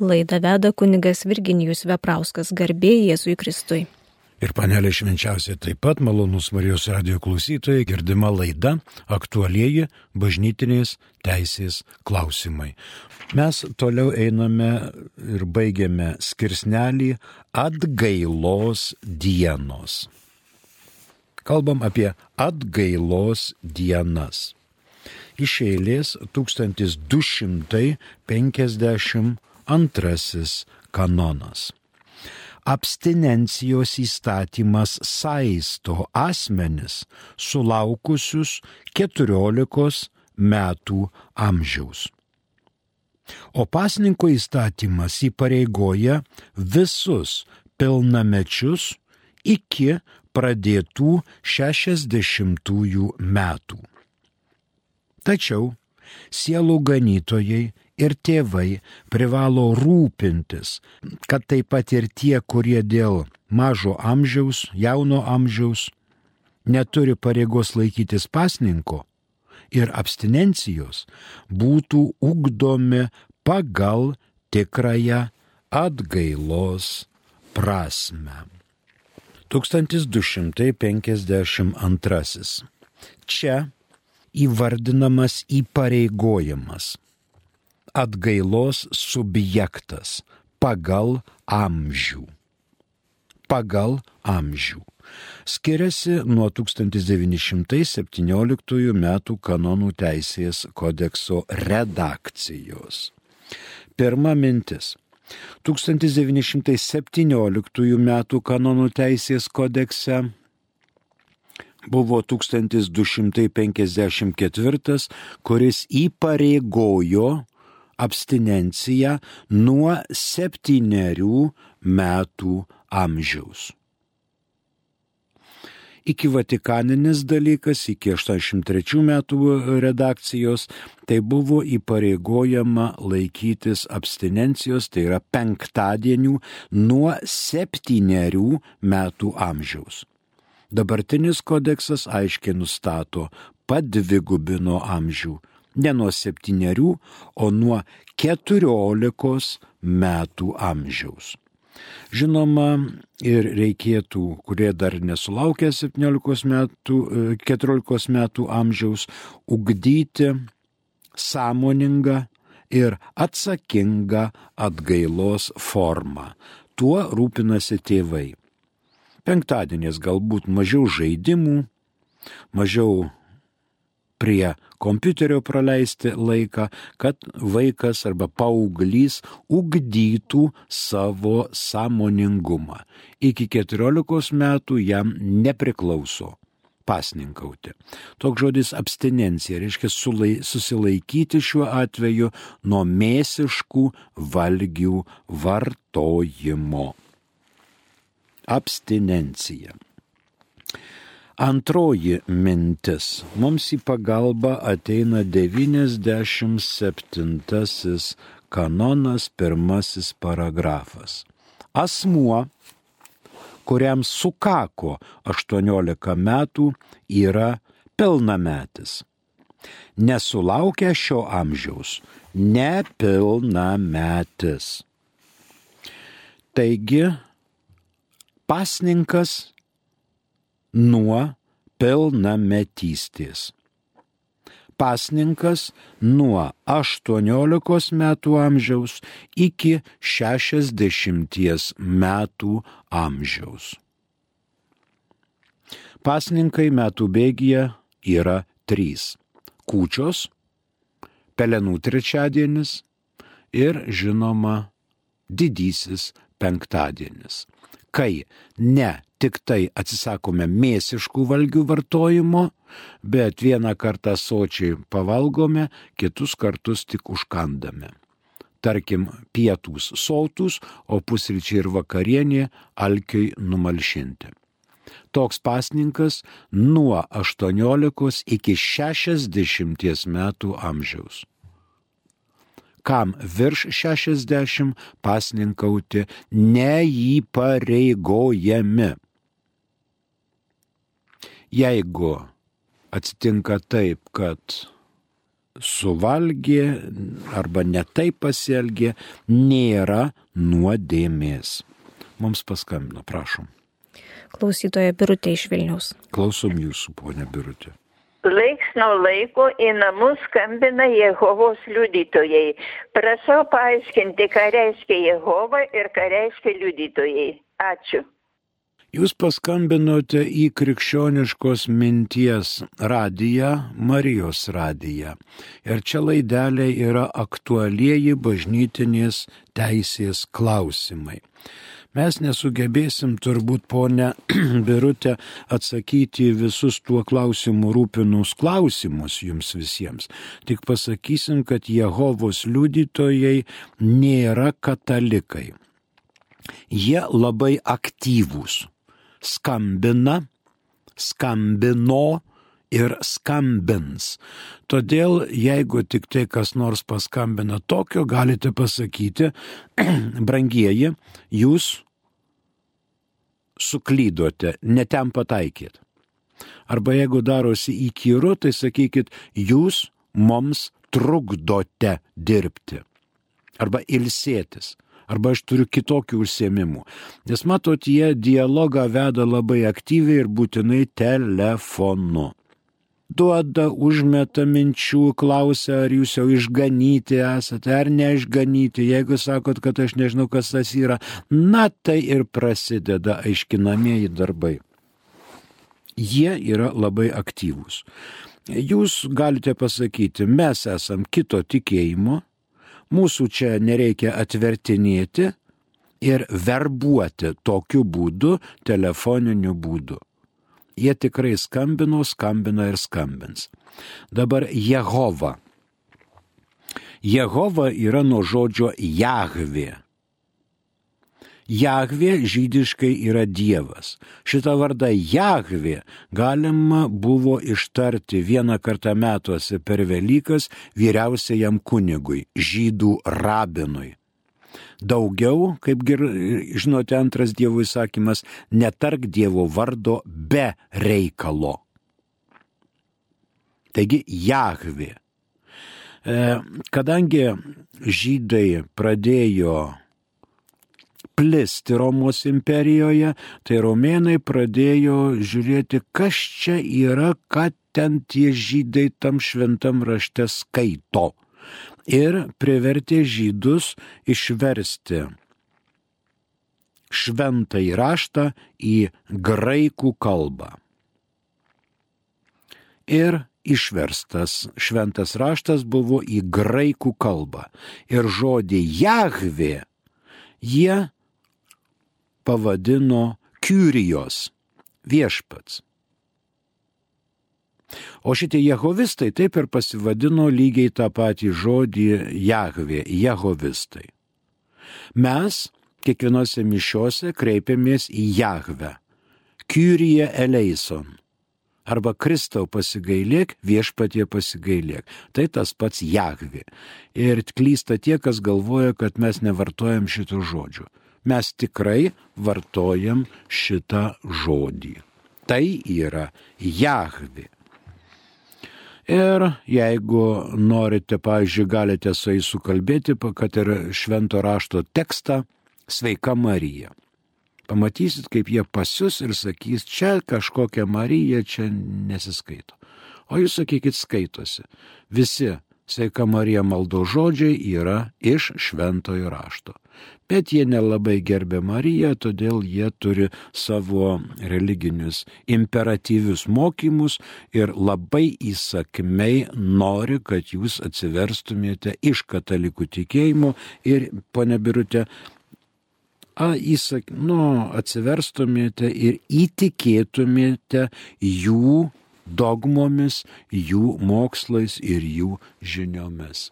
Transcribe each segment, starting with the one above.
Laida veda kunigas Virginijus Veprauskas garbė Jėzui Kristui. Ir panelė švenčiausiai taip pat malonus Marijos radio klausytojai girdima laida aktualieji bažnytinės teisės klausimai. Mes toliau einame ir baigiame skirsnelį atgailos dienos. Kalbam apie atgailos dienas. Iš eilės 1252 kanonas abstinencijos įstatymas saisto asmenis sulaukusius 14 metų amžiaus. O pasninko įstatymas įpareigoja visus pilnamečius iki pradėtų 60 metų. Tačiau sielų ganytojai ir tėvai privalo rūpintis, kad taip pat ir tie, kurie dėl mažo amžiaus, jauno amžiaus neturi pareigos laikytis pasninko ir abstinencijos, būtų ugdomi pagal tikrąją atgailos prasme. 1252. Čia įvardinamas įpareigojimas atgailos subjektas pagal amžių. Pagal amžių. Skiriasi nuo 1917 m. kanonų teisės kodekso redakcijos. Pirma mintis. 1917 m. kanonų teisės kodekse buvo 1254, kuris įpareigojo abstinenciją nuo septyniarių metų amžiaus. Iki Vatikaninis dalykas, iki 83 metų redakcijos, tai buvo įpareigojama laikytis abstinencijos, tai yra penktadienių nuo septyniarių metų amžiaus. Dabartinis kodeksas aiškiai nustato padvigubino amžių ne nuo septyniarių, o nuo keturiolikos metų amžiaus. Žinoma, ir reikėtų, kurie dar nesulaukia 17 metų, 14 metų amžiaus, ugdyti sąmoningą ir atsakingą atgailos formą. Tuo rūpinasi tėvai. Penktadienės galbūt mažiau žaidimų, mažiau prie kompiuterio praleisti laiką, kad vaikas arba paauglys ugdytų savo sąmoningumą. Iki 14 metų jam nepriklauso pasninkauti. Toks žodis abstinencija reiškia susilaikyti šiuo atveju nuo mėsiškų valgių vartojimo. Abstinencija. Antroji mintis. Mums į pagalbą ateina 97 kanonas, pirmasis paragrafas. Asmuo, kuriam sukako 18 metų, yra pilnametis. Nesulaukia šio amžiaus, nepilnametis. Taigi, pasninkas nuo pilnametystės. Pasninkas nuo 18 metų amžiaus iki 60 metų amžiaus. Pasninkai metų bėgyje yra trys - kūčios, pelenų trečiadienis ir žinoma didysis penktadienis. Kai ne tik tai atsisakome mėsiškų valgių vartojimo, bet vieną kartą sočiai pavalgome, kitus kartus tik užkandame. Tarkim, pietus sotus, o pusryčiai ir vakarienė alkiai numalšinti. Toks pasninkas nuo 18 iki 60 metų amžiaus kam virš 60 pasninkauti neįpareigojami. Jeigu atsitinka taip, kad suvalgė arba netai pasielgė, nėra nuodėmės. Mums paskambino, prašom. Klausytoja Birutė iš Vilniaus. Klausom jūsų, ponė Birutė. Laiks nuo laiko į namus skambina Jehovos liudytojai. Prašau paaiškinti, ką reiškia Jehova ir ką reiškia liudytojai. Ačiū. Jūs paskambinote į krikščioniškos minties radiją, Marijos radiją. Ir čia laidelė yra aktualieji bažnytinės teisės klausimai. Mes nesugebėsim turbūt, ponė Birutė, atsakyti visus tuo klausimu rūpinus klausimus jums visiems. Tik pasakysim, kad Jehovos liudytojai nėra katalikai. Jie labai aktyvūs. Skambina, skambino ir skambins. Todėl, jeigu tik tai kas nors paskambina tokio, galite pasakyti, brangieji, jūs suklydote, netem pataikėt. Arba jeigu darosi įkyru, tai sakykit, jūs mums trukdote dirbti. Arba ilsėtis. Arba aš turiu kitokių užsiemimų. Nes matot, jie dialogą veda labai aktyviai ir būtinai telefonu duoda, užmeta minčių, klausia, ar jūs jau išganyti esate, ar neišganyti. Jeigu sakot, kad aš nežinau, kas tas yra, na tai ir prasideda aiškinamieji darbai. Jie yra labai aktyvūs. Jūs galite pasakyti, mes esam kito tikėjimo, mūsų čia nereikia atvertinėti ir verbuoti tokiu būdu, telefoniniu būdu. Jie tikrai skambino, skambina ir skambins. Dabar Jehova. Jehova yra nuo žodžio Jahvė. Jahvė žydiškai yra Dievas. Šitą vardą Jahvė galima buvo ištarti vieną kartą metuose per Velykas vyriausiajam kunigui, žydų rabinui. Daugiau, kaip gir, žinote, antras Dievo įsakymas, netark Dievo vardo be reikalo. Taigi Jahvi. E, kadangi žydai pradėjo plisti Romos imperijoje, tai romėnai pradėjo žiūrėti, kas čia yra, ką ten tie žydai tam šventam rašte skaito ir privertė žydus išversti šventąjį raštą į graikų kalbą. Ir išverstas šventas raštas buvo į graikų kalbą. Ir žodį Jahvė jie pavadino Kyrijos viešpats. O šitie jehovistai taip ir pasivadino lygiai tą patį žodį Jahvė, jehovistai. Mes kiekvienose mišiuose kreipiamės į Jahvę, Kyrie eleison. Arba Kristau pasigailėk, viešpatie pasigailėk. Tai tas pats Jahvi. Ir klysta tie, kas galvoja, kad mes nevartojam šitų žodžių. Mes tikrai vartojam šitą žodį. Tai yra Jahvi. Ir jeigu norite, pavyzdžiui, galite su jais sukalbėti, kad ir švento rašto tekstą Sveika Marija. Pamatysit, kaip jie pasius ir sakys, čia kažkokia Marija, čia nesiskaito. O jūs sakykit, skaitosi. Visi Sveika Marija maldo žodžiai yra iš šventojo rašto bet jie nelabai gerbė Mariją, todėl jie turi savo religinius imperatyvius mokymus ir labai įsakmei nori, kad jūs atsiverstumėte iš katalikų tikėjimo. Ir, ponė Birutė, a, įsak, nu, atsiverstumėte ir įtikėtumėte jų dogmomis, jų mokslais ir jų žiniomis.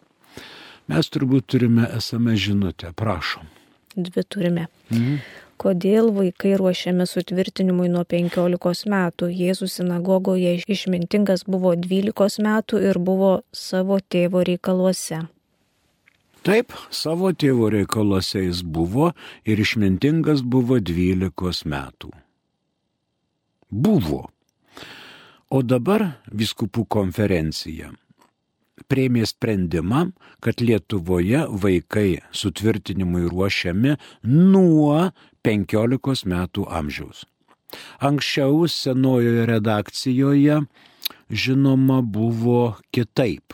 Mes turbūt turime esame žinutę, prašom dvi turime. Mhm. Kodėl vaikai ruošiami sutvirtinimui nuo 15 metų? Jėzus sinagogoje išmintingas buvo 12 metų ir buvo savo tėvo reikaluose. Taip, savo tėvo reikaluose jis buvo ir išmintingas buvo 12 metų. Buvo. O dabar viskupų konferencija prieimė sprendimą, kad Lietuvoje vaikai sutvirtinimui ruošiami nuo 15 metų amžiaus. Anksčiau senojoje redakcijoje, žinoma, buvo kitaip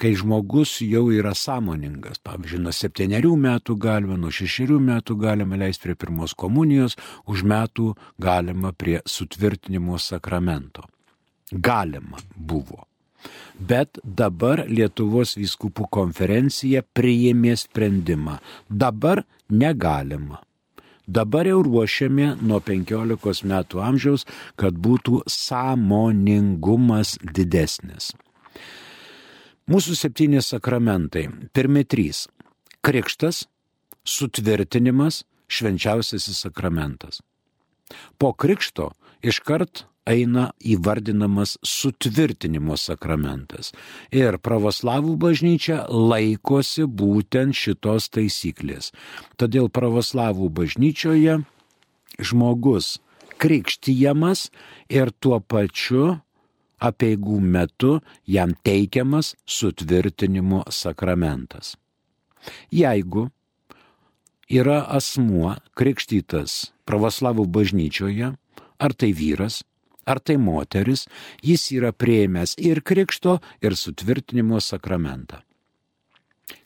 kai žmogus jau yra sąmoningas. Pavyzdžiui, nuo septyniarių metų galima, nuo šešerių metų galima leisti prie pirmos komunijos, už metų galima prie sutvirtinimo sakramento. Galima buvo. Bet dabar Lietuvos vyskupų konferencija priėmė sprendimą. Dabar negalima. Dabar jau ruošiame nuo 15 metų amžiaus, kad būtų sąmoningumas didesnis. Mūsų septyni sakramentai. Pirmi trys. Krikštas, sutvirtinimas, švenčiausiasis sakramentas. Po krikšto iškart eina įvardinamas sutvirtinimo sakramentas. Ir pravoslavų bažnyčia laikosi būtent šitos taisyklės. Todėl pravoslavų bažnyčioje žmogus krikštijamas ir tuo pačiu apieigų metu jam teikiamas sutvirtinimo sakramentas. Jeigu yra asmuo krikštytas pravoslavų bažnyčioje, ar tai vyras, ar tai moteris, jis yra prieimęs ir krikšto, ir sutvirtinimo sakramentą.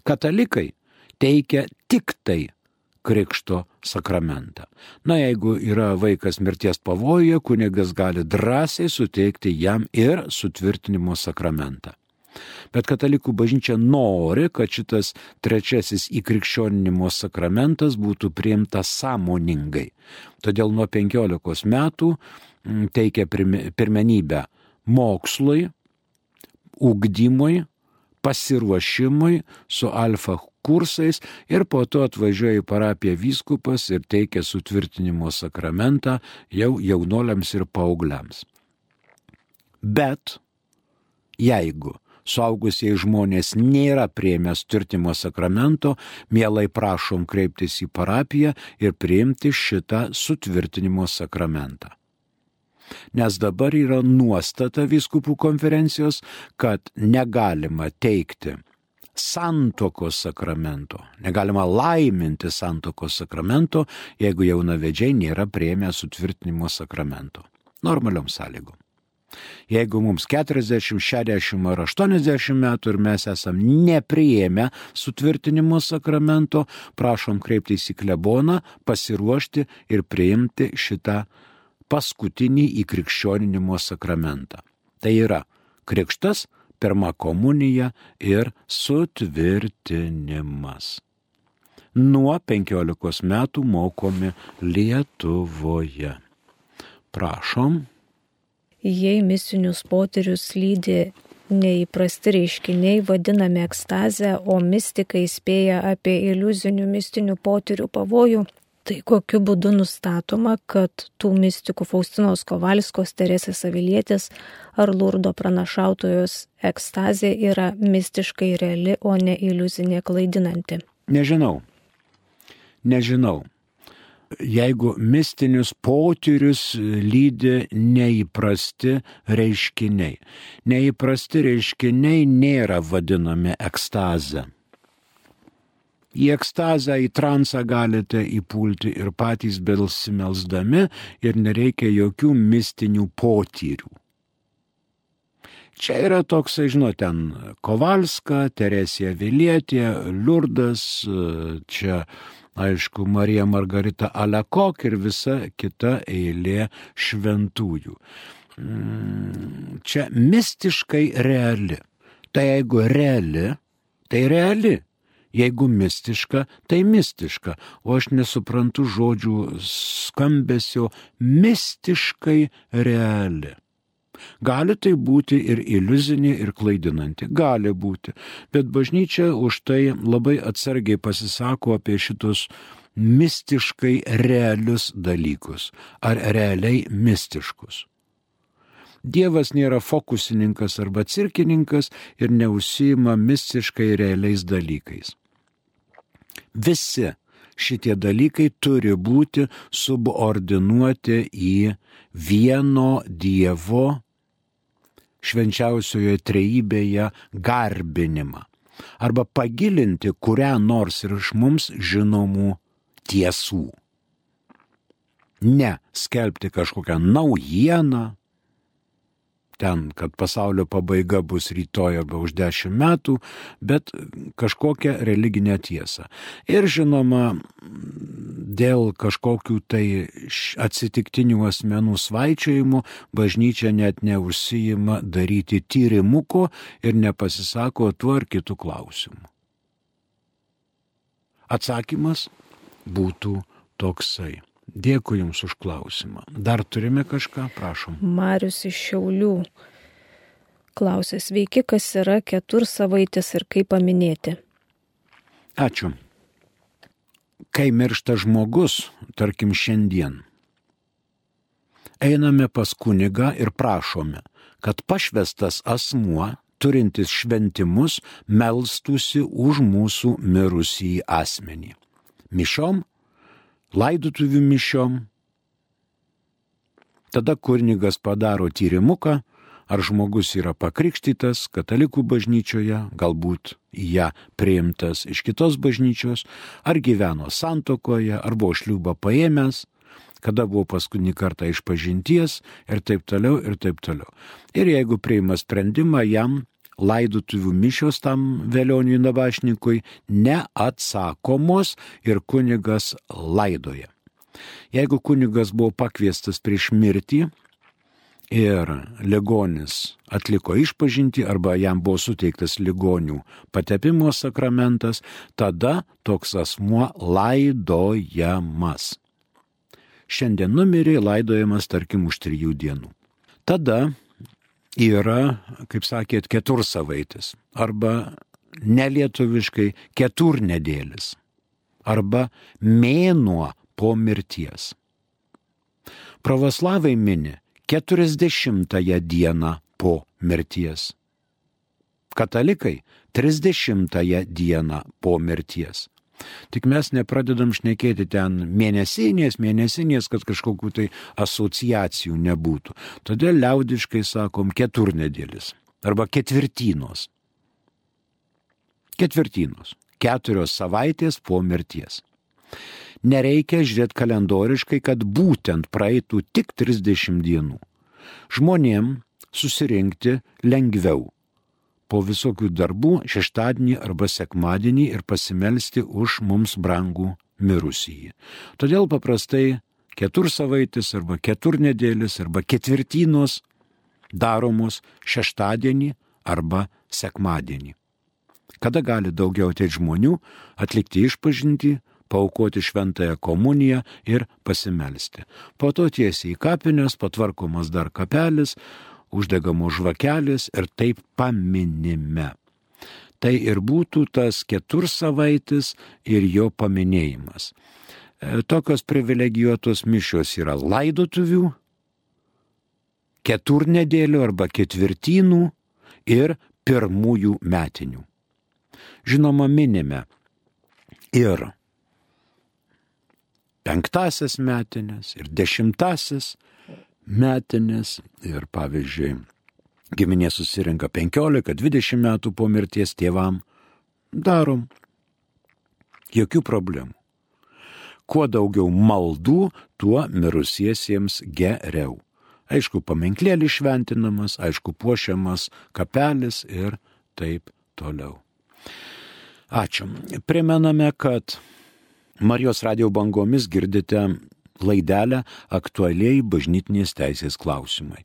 Katalikai teikia tik tai krikšto sakramentą. Na, jeigu yra vaikas mirties pavojuje, kunigas gali drąsiai suteikti jam ir sutvirtinimo sakramentą. Bet katalikų bažnyčia nori, kad šitas trečiasis įkrikščioninimo sakramentas būtų priimtas sąmoningai. Todėl nuo 15 metų teikia pirmenybę mokslui, ugdymui, pasiruošimui su alfa kursais ir po to atvažiuoja į parapiją vyskupas ir teikia sutvirtinimo sakramentą jau jaunoliams ir paaugliams. Bet jeigu suaugusiai žmonės nėra prieimę tvirtimo sakramento, mielai prašom kreiptis į parapiją ir priimti šitą sutvirtinimo sakramentą. Nes dabar yra nuostata viskupų konferencijos, kad negalima teikti santokos sakramento. Negalima laiminti santokos sakramento, jeigu jaunavedžiai nėra prieimę sutvirtinimo sakramento. Normaliom sąlygom. Jeigu mums 40, 60 ar 80 metų ir mes esam nepriėmę sutvirtinimo sakramento, prašom kreiptis į kleboną, pasiruošti ir priimti šitą paskutinį įkrikščioninimo sakramentą. Tai yra krikštas, pirma komunija ir sutvirtinimas. Nuo 15 metų mokomi Lietuvoje. Prašom. Jei misinius potyrius lydi neįprasti reiškiniai vadinami ekstazę, o mystikai spėja apie iliuzinių mistinių potyrių pavojų, Tai kokiu būdu nustatoma, kad tų mistikų Faustinos Kovalskos, Teresės Avilietės ar Lurdo pranašautojos ekstazė yra mistiškai reali, o ne iliuzinė klaidinanti? Nežinau. Nežinau. Jeigu mistinius potyrius lydi neįprasti reiškiniai. Neįprasti reiškiniai nėra vadinami ekstazė. Į ekstazę, į transą galite įpulti ir patys belsimelsdami ir nereikia jokių mistinių potyrių. Čia yra toks, žinot, ten Kovalska, Teresija Vilietė, Liurdas, čia, aišku, Marija Margarita Alekok ir visa kita eilė šventųjų. Mm, čia mistiškai reali. Tai jeigu reali, tai reali. Jeigu mistiška, tai mistiška, o aš nesuprantu žodžių skambesio mistiškai reali. Gali tai būti ir iliuzinė, ir klaidinanti, gali būti, bet bažnyčia už tai labai atsargiai pasisako apie šitus mistiškai realius dalykus ar realiai mistiškus. Dievas nėra fokusininkas arba cirkininkas ir neusima mistiškai realiais dalykais. Visi šitie dalykai turi būti subordinuoti į vieno Dievo švenčiausioje trejybėje garbinimą arba pagilinti kurią nors ir iš mums žinomų tiesų. Ne skelbti kažkokią naujieną, ten, kad pasaulio pabaiga bus rytoj arba už dešimt metų, bet kažkokią religinę tiesą. Ir žinoma, dėl kažkokių tai atsitiktinių asmenų svaičiojimų bažnyčia net neužsijima daryti tyrimuko ir nepasisako tuo ar kitų klausimų. Atsakymas būtų toksai. Dėkui Jums už klausimą. Dar turime kažką, prašom. Marius iš Šiaulių klausė, sveiki, kas yra ketur savaitis ir kaip paminėti. Ačiū. Kai miršta žmogus, tarkim šiandien, einame pas kunigą ir prašome, kad pašvestas asmuo, turintis šventimus, melstųsi už mūsų mirusį asmenį. Mišom laidotuvių mišiom. Tada kurnigas padaro tyrimuką, ar žmogus yra pakrikštytas katalikų bažnyčioje, galbūt į ją priimtas iš kitos bažnyčios, ar gyveno santokoje, ar buvo šliūbą paėmęs, kada buvo paskutinį kartą iš pažinties ir taip toliau ir taip toliau. Ir jeigu priima sprendimą, jam laidotuvių mišios tam vėlioniui nabašnikui neatsakomos ir kunigas laidoja. Jeigu kunigas buvo pakviestas prieš mirtį ir ligonis atliko išpažinti arba jam buvo suteiktas ligonių patepimo sakramentas, tada toks asmuo laidojamas. Šiandien numirė laidojamas tarkim už trijų dienų. Tada yra, kaip sakėt, ketur savaitis arba nelietuviškai keturnedėlis arba mėnuo po mirties. Pravoslavai mini 40 dieną po mirties. Katalikai 30 dieną po mirties. Tik mes nepradedam šnekėti ten mėnesinės, mėnesinės, kad kažkokių tai asociacijų nebūtų. Todėl liaudiškai sakom keturnedėlis arba ketvirtynos. Ketvirtynos. Keturios savaitės po mirties. Nereikia žiūrėti kalendoriškai, kad būtent praeitų tik 30 dienų. Žmonėm susirinkti lengviau po visokių darbų šeštadienį arba sekmadienį ir pasimelsti už mums brangų mirusįjį. Todėl paprastai ketur savaitis arba keturnedėlis arba ketvirtynos daromos šeštadienį arba sekmadienį. Kada gali daugiau ateiti žmonių, atlikti išpažinti, paukoti šventąją komuniją ir pasimelsti. Po to tiesiai į kapines, patvarkomas dar kapelis, uždegamos žvakelės ir taip paminime. Tai ir būtų tas ketur savaitis ir jo paminėjimas. E, tokios privilegijuotos mišios yra laidotuvių, keturnedėlių arba ketvirtynų ir pirmųjų metinių. Žinoma, minime ir penktasis metinės, ir dešimtasis, metinės ir pavyzdžiui, giminė susirinka 15-20 metų po mirties tėvam, darom. Jokių problemų. Kuo daugiau maldų, tuo mirusiesiems geriau. Aišku, paminklėlis šventinamas, aišku, puošiamas kapelis ir taip toliau. Ačiū. Primename, kad Marijos radio bangomis girdite laidelę aktualiai bažnytinės teisės klausimai.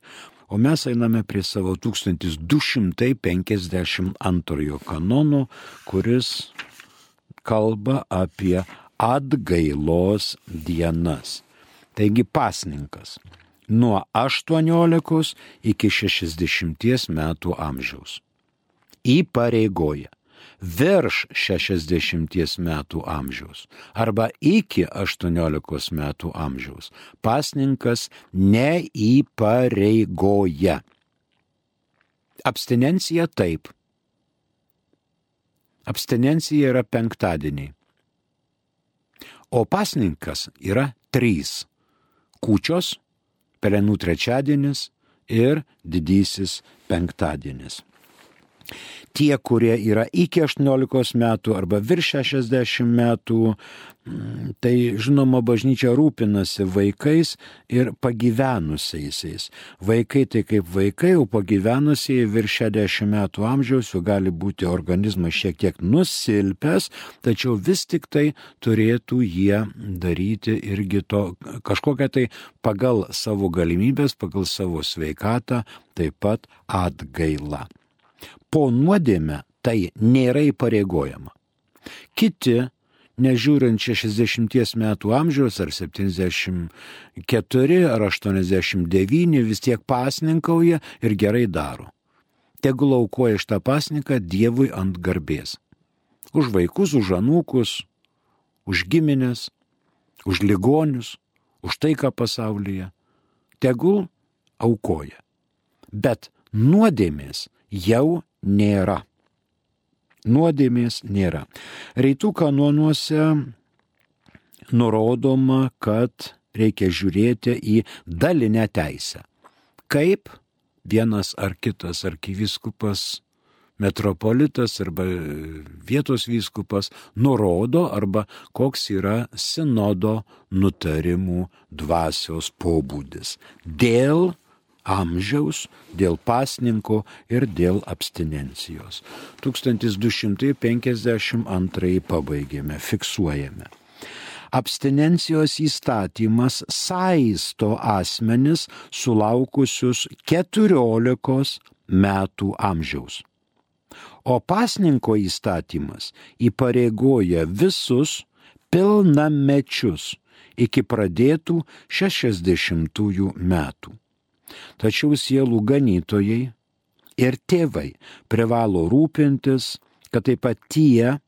O mes einame prie savo 1252 kanono, kuris kalba apie atgailos dienas. Taigi pasninkas nuo 18 iki 60 metų amžiaus. Įpareigoja virš 60 metų amžiaus arba iki 18 metų amžiaus pasninkas neįpareigoja. Abstinencija taip. Abstinencija yra penktadieniai. O pasninkas yra trys. Kūčios, pelenų trečiadienis ir didysis penktadienis tie, kurie yra iki 18 metų arba virš 60 metų, mm, tai žinoma, bažnyčia rūpinasi vaikais ir pagyvenusiaisiais. Vaikai tai kaip vaikai, o pagyvenusieji virš 60 metų amžiaus jau gali būti organizmas šiek tiek nusilpęs, tačiau vis tik tai turėtų jie daryti irgi to kažkokią tai pagal savo galimybės, pagal savo sveikatą, taip pat atgailą po nuodėmę tai nėra įpareigojama. Kiti, nežiūrint 60 metų amžiaus ar 74 ar 89, vis tiek pasninkauja ir gerai daro. Tegul aukoja šitą pasninką Dievui ant garbės. Už vaikus, už anūkus, už giminės, už ligonius, už taiką pasaulyje. Tegul aukoja. Bet nuodėmės jau nėra. Nuodėmės nėra. Reitų kanonuose nurodoma, kad reikia žiūrėti į dalinę teisę. Kaip vienas ar kitas arkiviskupas, metropolitas arba vietos vyskupas nurodo arba koks yra sinodo nutarimų dvasios pobūdis. Dėl amžiaus, dėl pasninko ir dėl abstinencijos. 1252 pabaigėme, fiksuojame. Abstinencijos įstatymas saisto asmenis sulaukusius 14 metų amžiaus. O pasninko įstatymas įpareigoja visus pilnamečius iki pradėtų 60 metų. Tačiau sielų ganytojai ir tėvai privalo rūpintis, kad taip pat tie,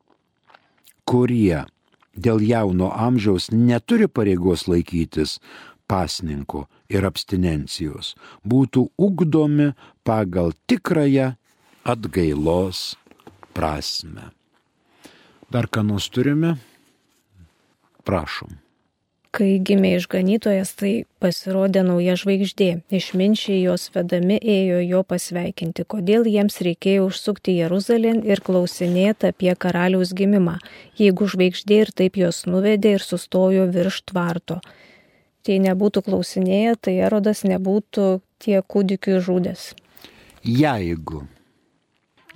kurie dėl jauno amžiaus neturi pareigos laikytis pasninko ir abstinencijos, būtų ugdomi pagal tikrąją atgailos prasme. Dar ką nors turime? Prašom. Kai gimė išganytojas, tai pasirodė nauja žvaigždė. Išminčiai jos vedami ėjo jo pasveikinti, kodėl jiems reikėjo užsukti Jeruzalėn ir klausinėti apie karaliaus gimimą, jeigu žvaigždė ir taip jos nuvedė ir sustojo virš tvarto. Tai nebūtų klausinėję, tai erodas nebūtų tie kūdikių žudęs. Jeigu,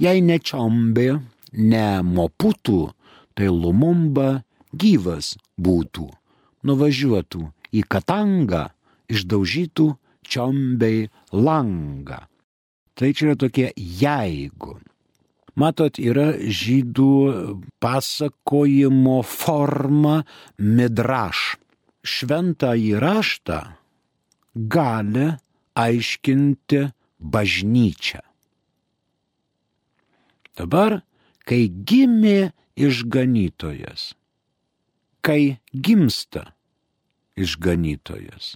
jei ne čiombė, ne moputų, tai lumumba gyvas būtų nuvažiuotų į Katangą, išdaužytų čiombei langą. Tai čia yra tokie jeigu. Matot, yra žydų pasakojimo forma midraš. Šventą įraštą gali aiškinti bažnyčia. Dabar, kai gimė išganytojas, kai gimsta išganytojas.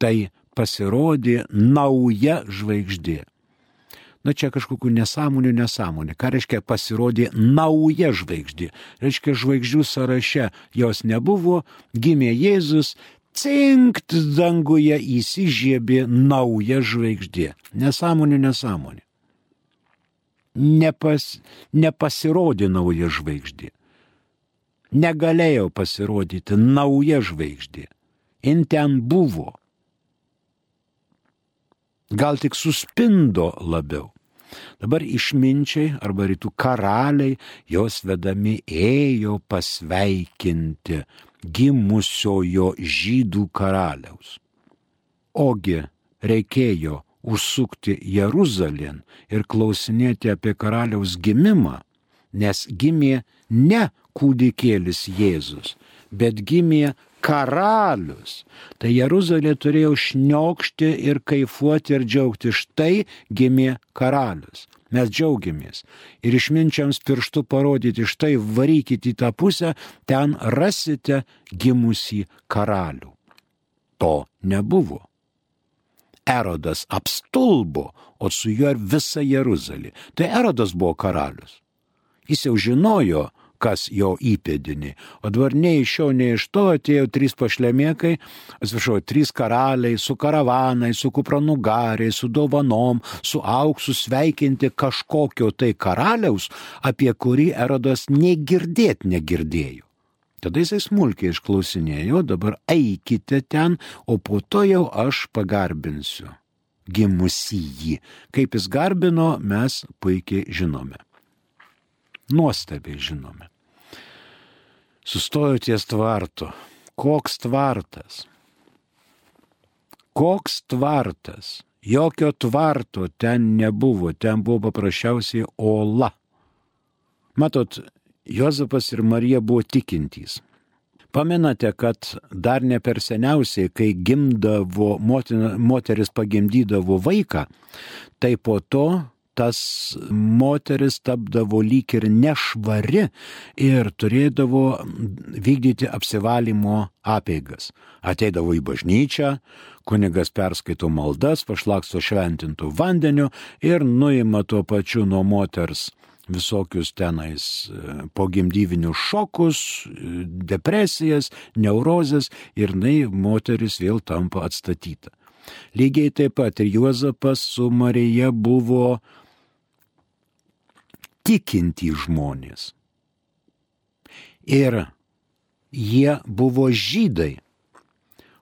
Tai pasirodė nauja žvaigždė. Na čia kažkokių nesąmonių nesąmonė. Ką reiškia pasirodė nauja žvaigždė? Reiškia žvaigždžių sąraše jos nebuvo, gimė Jėzus, cinkt danguje įsižiebė nauja žvaigždė. Nesąmonė nesąmonė. Nepas, nepasirodė nauja žvaigždė negalėjo pasirodyti nauja žvaigždė. In ten buvo. Gal tik suspindo labiau. Dabar išminčiai arba rytų karaliai jos vedami ėjo pasveikinti gimusiojo žydų karaliaus. Ogi reikėjo užsukti Jeruzalėn ir klausinėti apie karaliaus gimimą, nes gimė ne kūdikėlis Jėzus, bet gimė karalius. Tai Jeruzalė turėjo šniokšti ir kaifuoti ir džiaugti. Štai gimė karalius. Mes džiaugiamės. Ir išminčiams pirštų parodyti, štai varykite į tą pusę, ten rasite gimusi karalių. To nebuvo. Erodas apstulbo, o su juo ir visa Jeruzalė. Tai Erodas buvo karalius. Jis jau žinojo, kas jo įpėdinį. O dabar nei iš šio, nei iš to atėjo trys pašlemėkai, atsiprašau, trys karaliai su karavanai, su kupranugariai, su dovanom, su auksu sveikinti kažkokio tai karaliaus, apie kurį Erodas negirdėt negirdėjo. Tada jisai smulkiai išklausinėjo, dabar eikite ten, o po to jau aš pagarbinsiu gimusi jį. Kaip jis garbino, mes puikiai žinome. Nuostabiai žinome. Sustojo ties tvartu. Koks tvartas? Koks tvartas? Jokio tvarto ten nebuvo, ten buvo paprasčiausiai ola. Matot, Jozapas ir Marija buvo tikintys. Pamenate, kad dar ne per seniausiai, kai gimdavo, motina, moteris pagimdydavo vaiką, tai po to tas moteris tapdavo lyg ir nešvari ir turėdavo vykdyti apsivalymo apeigas. Ateidavo į bažnyčią, kunigas perskaito maldas, pašlaksto šventintų vandeniu ir nuima tuo pačiu nuo moters visokius tenais e, pogimdyvinius šokus, e, depresijas, neurozes ir jinai moteris vėl tampa atstatyta. Lygiai taip pat ir Juozapas su Marija buvo tikinti žmonės. Ir jie buvo žydai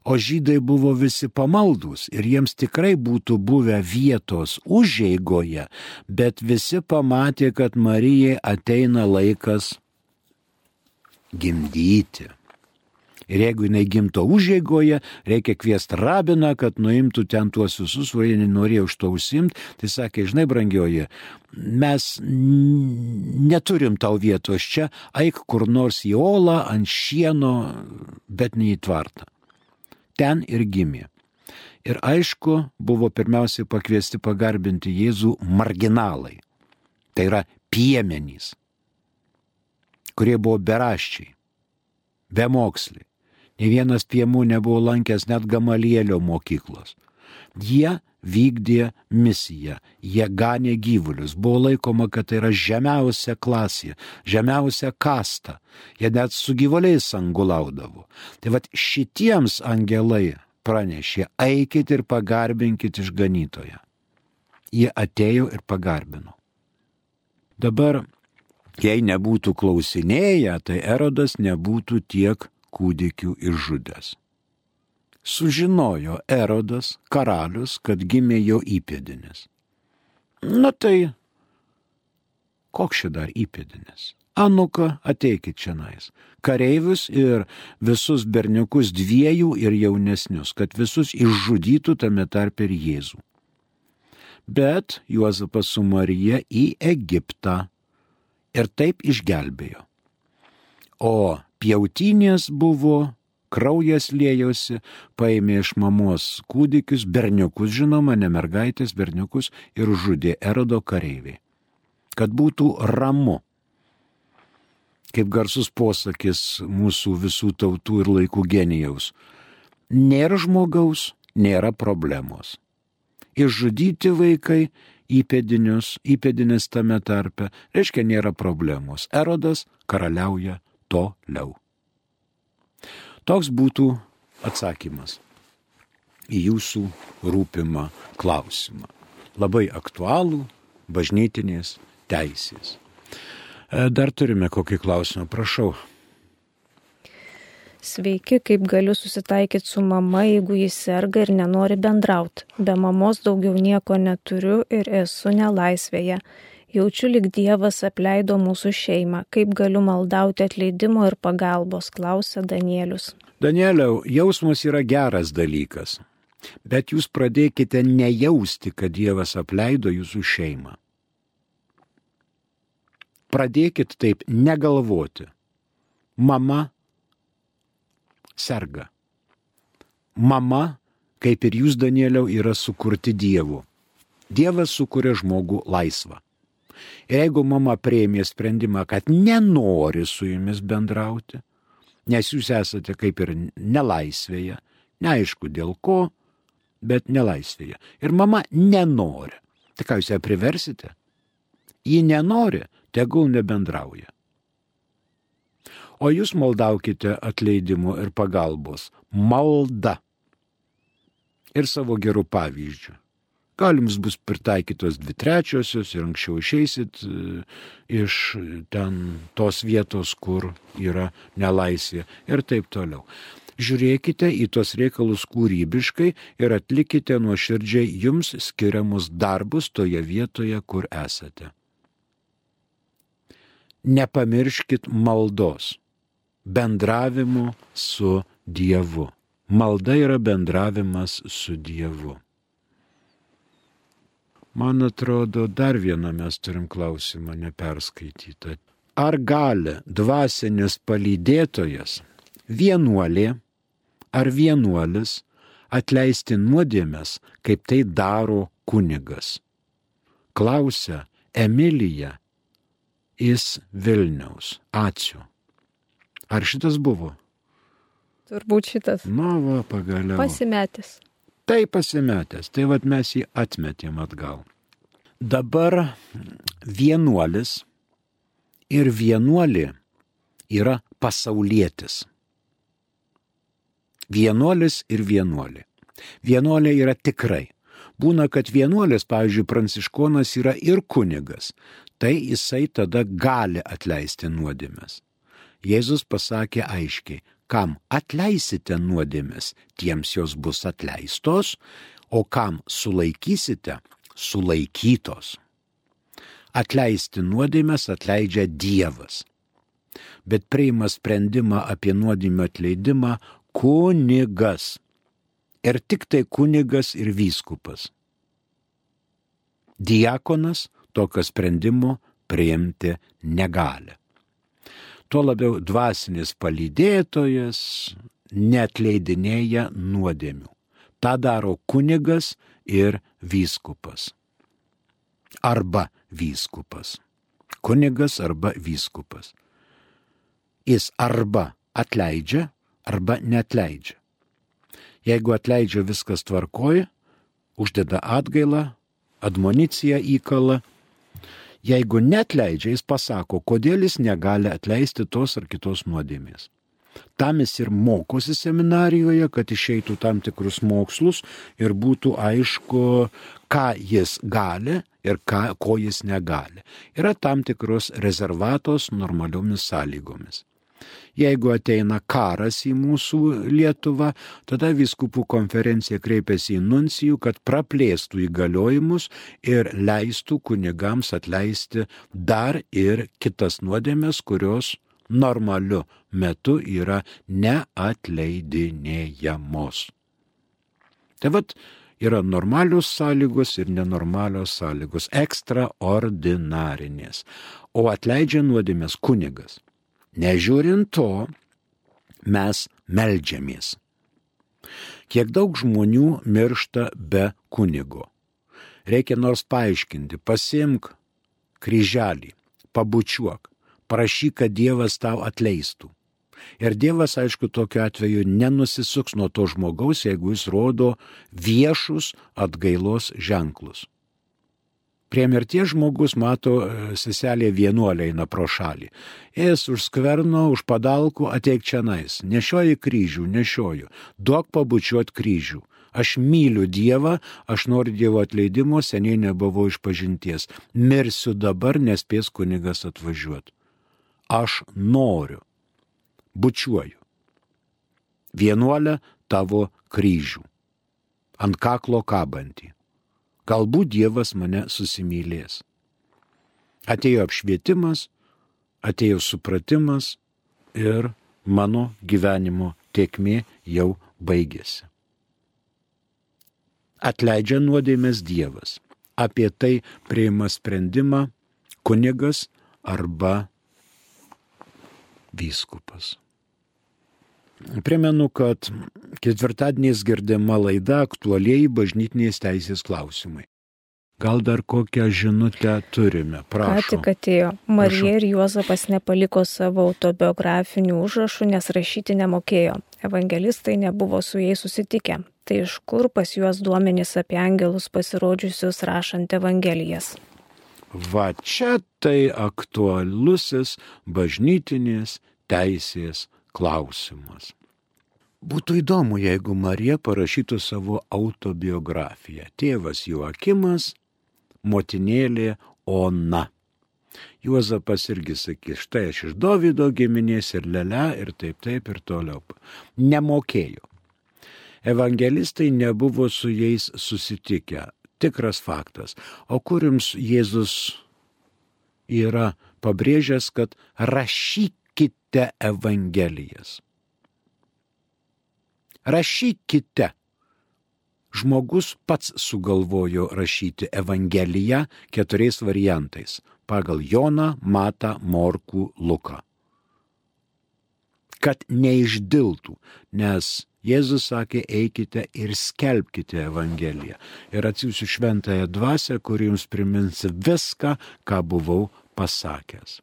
o žydai buvo visi pamaldus ir jiems tikrai būtų buvę vietos užeigoje, bet visi pamatė, kad Marijai ateina laikas gimdyti. Ir jeigu jinai gimto užėgoje, reikia kviesti rabiną, kad nuimtų ten tuos visus, kurie nenorėjo už to užsimti. Tai sakė, žinai, brangioji, mes neturim tau vietos čia, eik kur nors į olą, ant šieno, bet ne į tvartą ten ir gimė. Ir aišku, buvo pirmiausiai pakviesti pagarbinti Jėzų marginalai. Tai yra piemenys, kurie buvo beraščiai, bemoksliai. Ne vienas piemų nebuvo lankęs net Gamalielio mokyklos. Jie vykdė misiją, jie ganė gyvulius, buvo laikoma, kad tai yra žemiausia klasė, žemiausia kasta, jie net su gyvuliais angulaudavo. Tai vad šitiems angelai pranešė, eikit ir pagarbinkit išganytoją. Jie atėjo ir pagarbino. Dabar, jei nebūtų klausinėję, tai Erodas nebūtų tiek kūdikių išžudęs sužinojo Erodas, karalius, kad gimė jo įpėdinis. Na tai, koks čia dar įpėdinis? Anuka, ateikit čia nais. Kareivius ir visus berniukus dviejų ir jaunesnius, kad visus išžudytų tame tarp ir Jėzų. Bet Juozapas su Marija į Egiptą ir taip išgelbėjo. O pjautinės buvo kraujas lėjosi, paėmė iš mamos kūdikius, berniukus žinoma, ne mergaitės, berniukus ir žudė erodo kareiviai. Kad būtų ramu. Kaip garsus posakis mūsų visų tautų ir laikų genijaus. Nėra žmogaus, nėra problemos. Išžudyti vaikai įpėdinius, įpėdinis tame tarpe, reiškia nėra problemos. Erodas karaliauja toliau. Toks būtų atsakymas į jūsų rūpimą klausimą. Labai aktualų bažnytinės teisės. E, dar turime kokį klausimą, prašau. Sveiki, kaip galiu susitaikyti su mama, jeigu jis serga ir nenori bendrauti. Be mamos daugiau nieko neturiu ir esu nelaisvėje. Jaučiu, lik Dievas apleido mūsų šeimą. Kaip galiu maldauti atleidimo ir pagalbos, klausia Danielius. Danieliau, jausmas yra geras dalykas, bet jūs pradėkite nejausti, kad Dievas apleido jūsų šeimą. Pradėkit taip negalvoti. Mama serga. Mama, kaip ir jūs, Danieliau, yra sukurti Dievu. Dievas sukuria žmogų laisvą. Ir jeigu mama prieimė sprendimą, kad nenori su jumis bendrauti, nes jūs esate kaip ir nelaisvėje, neaišku dėl ko, bet nelaisvėje. Ir mama nenori. Tai ką jūs ją priversite? Ji nenori, tegul nebendrauja. o jūs maldaukite atleidimo ir pagalbos. Malda. Ir savo gerų pavyzdžių. Gal jums bus pritaikytos dvi trečiosios ir anksčiau išeisit e, iš ten tos vietos, kur yra nelaisvė ir taip toliau. Žiūrėkite į tos reikalus kūrybiškai ir atlikite nuoširdžiai jums skiriamus darbus toje vietoje, kur esate. Nepamirškit maldos, bendravimo su Dievu. Malda yra bendravimas su Dievu. Man atrodo, dar vieną mes turim klausimą neperskaitytą. Ar gali dvasinis palydėtojas, vienuolė ar vienuolis atleisti nuodėmės, kaip tai daro kunigas? Klausia Emilija iš Vilniaus. Ačiū. Ar šitas buvo? Turbūt šitas. Na, va, pagaliau. Pasimetęs tai pasimetęs, tai vad mes jį atmetėm atgal. Dabar vienuolis ir vienuolė yra pasaulietis. Vienuolis ir vienuolė. Vienuolė yra tikrai. Būna, kad vienuolis, pavyzdžiui, pranciškonas yra ir kunigas, tai jisai tada gali atleisti nuodėmės. Jėzus pasakė aiškiai, kam atleisite nuodėmės, tiems jos bus atleistos, o kam sulaikysite, sulaikytos. Atleisti nuodėmės atleidžia Dievas. Bet priima sprendimą apie nuodėmę atleidimą kunigas. Ir tik tai kunigas ir vyskupas. Diakonas tokio sprendimo priimti negali tuo labiau dvasinis palydėtojas netleidinėja nuodėmių. Ta daro kunigas ir vyskupas. Arba vyskupas. Kunigas arba vyskupas. Jis arba atleidžia, arba netleidžia. Jeigu atleidžia viskas tvarkoja, uždeda atgailą, admoniciją įkalą, Jeigu netleidžia, jis pasako, kodėl jis negali atleisti tos ar kitos nuodėmės. Tam jis ir mokosi seminarijoje, kad išeitų tam tikrus mokslus ir būtų aišku, ką jis gali ir ką, ko jis negali. Yra tam tikros rezervatos normaliomis sąlygomis. Jeigu ateina karas į mūsų Lietuvą, tada viskupų konferencija kreipiasi į nuncijų, kad praplėstų įgaliojimus ir leistų kunigams atleisti dar ir kitas nuodėmės, kurios normaliu metu yra neatleidinėjamos. Tai vad, yra normalios sąlygos ir nenormalios sąlygos, ekstraordinarinės. O atleidžia nuodėmės kunigas. Nežiūrint to, mes melžiamės. Kiek daug žmonių miršta be kunigo. Reikia nors paaiškinti, pasimk kryželį, pabučiuok, prašyk, kad Dievas tau atleistų. Ir Dievas, aišku, tokiu atveju nenusisuks nuo to žmogaus, jeigu jis rodo viešus atgailos ženklus. Prie mirties žmogus mato e, seselė vienuolė eina pro šalį. Jis už skverno, už padalkų ateik čia nais. Nešioji kryžių, nešioju. Duok pabučiuot kryžių. Aš myliu Dievą, aš noriu Dievo atleidimo, seniai nebuvau iš pažinties. Mirsiu dabar, nespės kunigas atvažiuoti. Aš noriu. Bučiuoju. Vienuolę tavo kryžių. Ant kaklo kabantį. Galbūt Dievas mane susimylės. Atėjo apšvietimas, atėjo supratimas ir mano gyvenimo tiekmė jau baigėsi. Atleidžia nuodėmės Dievas. Apie tai prieima sprendimą kunigas arba vyskupas. Primenu, kad ketvirtadieniais girdima laida aktualiai bažnytinės teisės klausimai. Gal dar kokią žinutę turime? Prašau. Ką tik atėjo. Marija Prašau. ir Juozapas nepaliko savo autobiografinių užrašų, nes rašyti nemokėjo. Evangelistai nebuvo su jais susitikę. Tai iš kur pas juos duomenys apie angelus pasirodžiusius rašant Evangelijas? Va čia tai aktualusis bažnytinės teisės klausimas. Būtų įdomu, jeigu Marija parašytų savo autobiografiją. Tėvas Joakimas, motinėlė Ona. Juozapas irgi sakė, štai aš iš Davido giminės ir lele ir taip taip ir toliau. Nemokėjo. Evangelistai nebuvo su jais susitikę. Tikras faktas. O kur jums Jėzus yra pabrėžęs, kad rašykite Evangelijas. Rašykite. Žmogus pats sugalvojo rašyti Evangeliją keturiais variantais - pagal Joną, Matą, Morkų, Luką. Kad neišdiltų, nes Jėzus sakė, eikite ir skelbkite Evangeliją. Ir atsiųsiu šventąją dvasę, kuri jums primins viską, ką buvau pasakęs.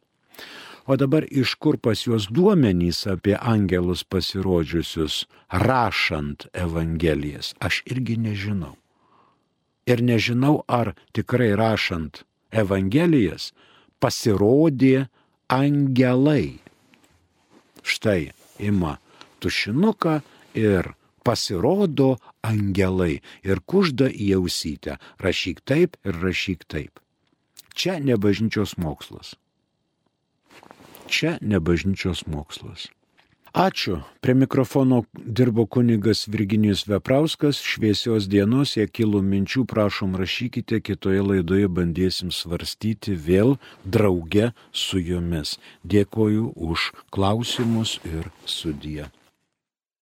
O dabar iš kur pas juos duomenys apie angelus pasirodžiusius, rašant Evangelijas, aš irgi nežinau. Ir nežinau, ar tikrai rašant Evangelijas pasirodė angelai. Štai ima tušinuką ir pasirodo angelai ir kužda į ausytę. Rašyk taip ir rašyk taip. Čia ne bažnyčios mokslas. Čia ne bažnyčios mokslas. Ačiū. Prie mikrofono dirbo kunigas Virginijus Veprauskas. Šviesios dienos, jei kilų minčių, prašom rašykite, kitoje laidoje bandėsim svarstyti vėl drauge su jumis. Dėkoju už klausimus ir sudiją.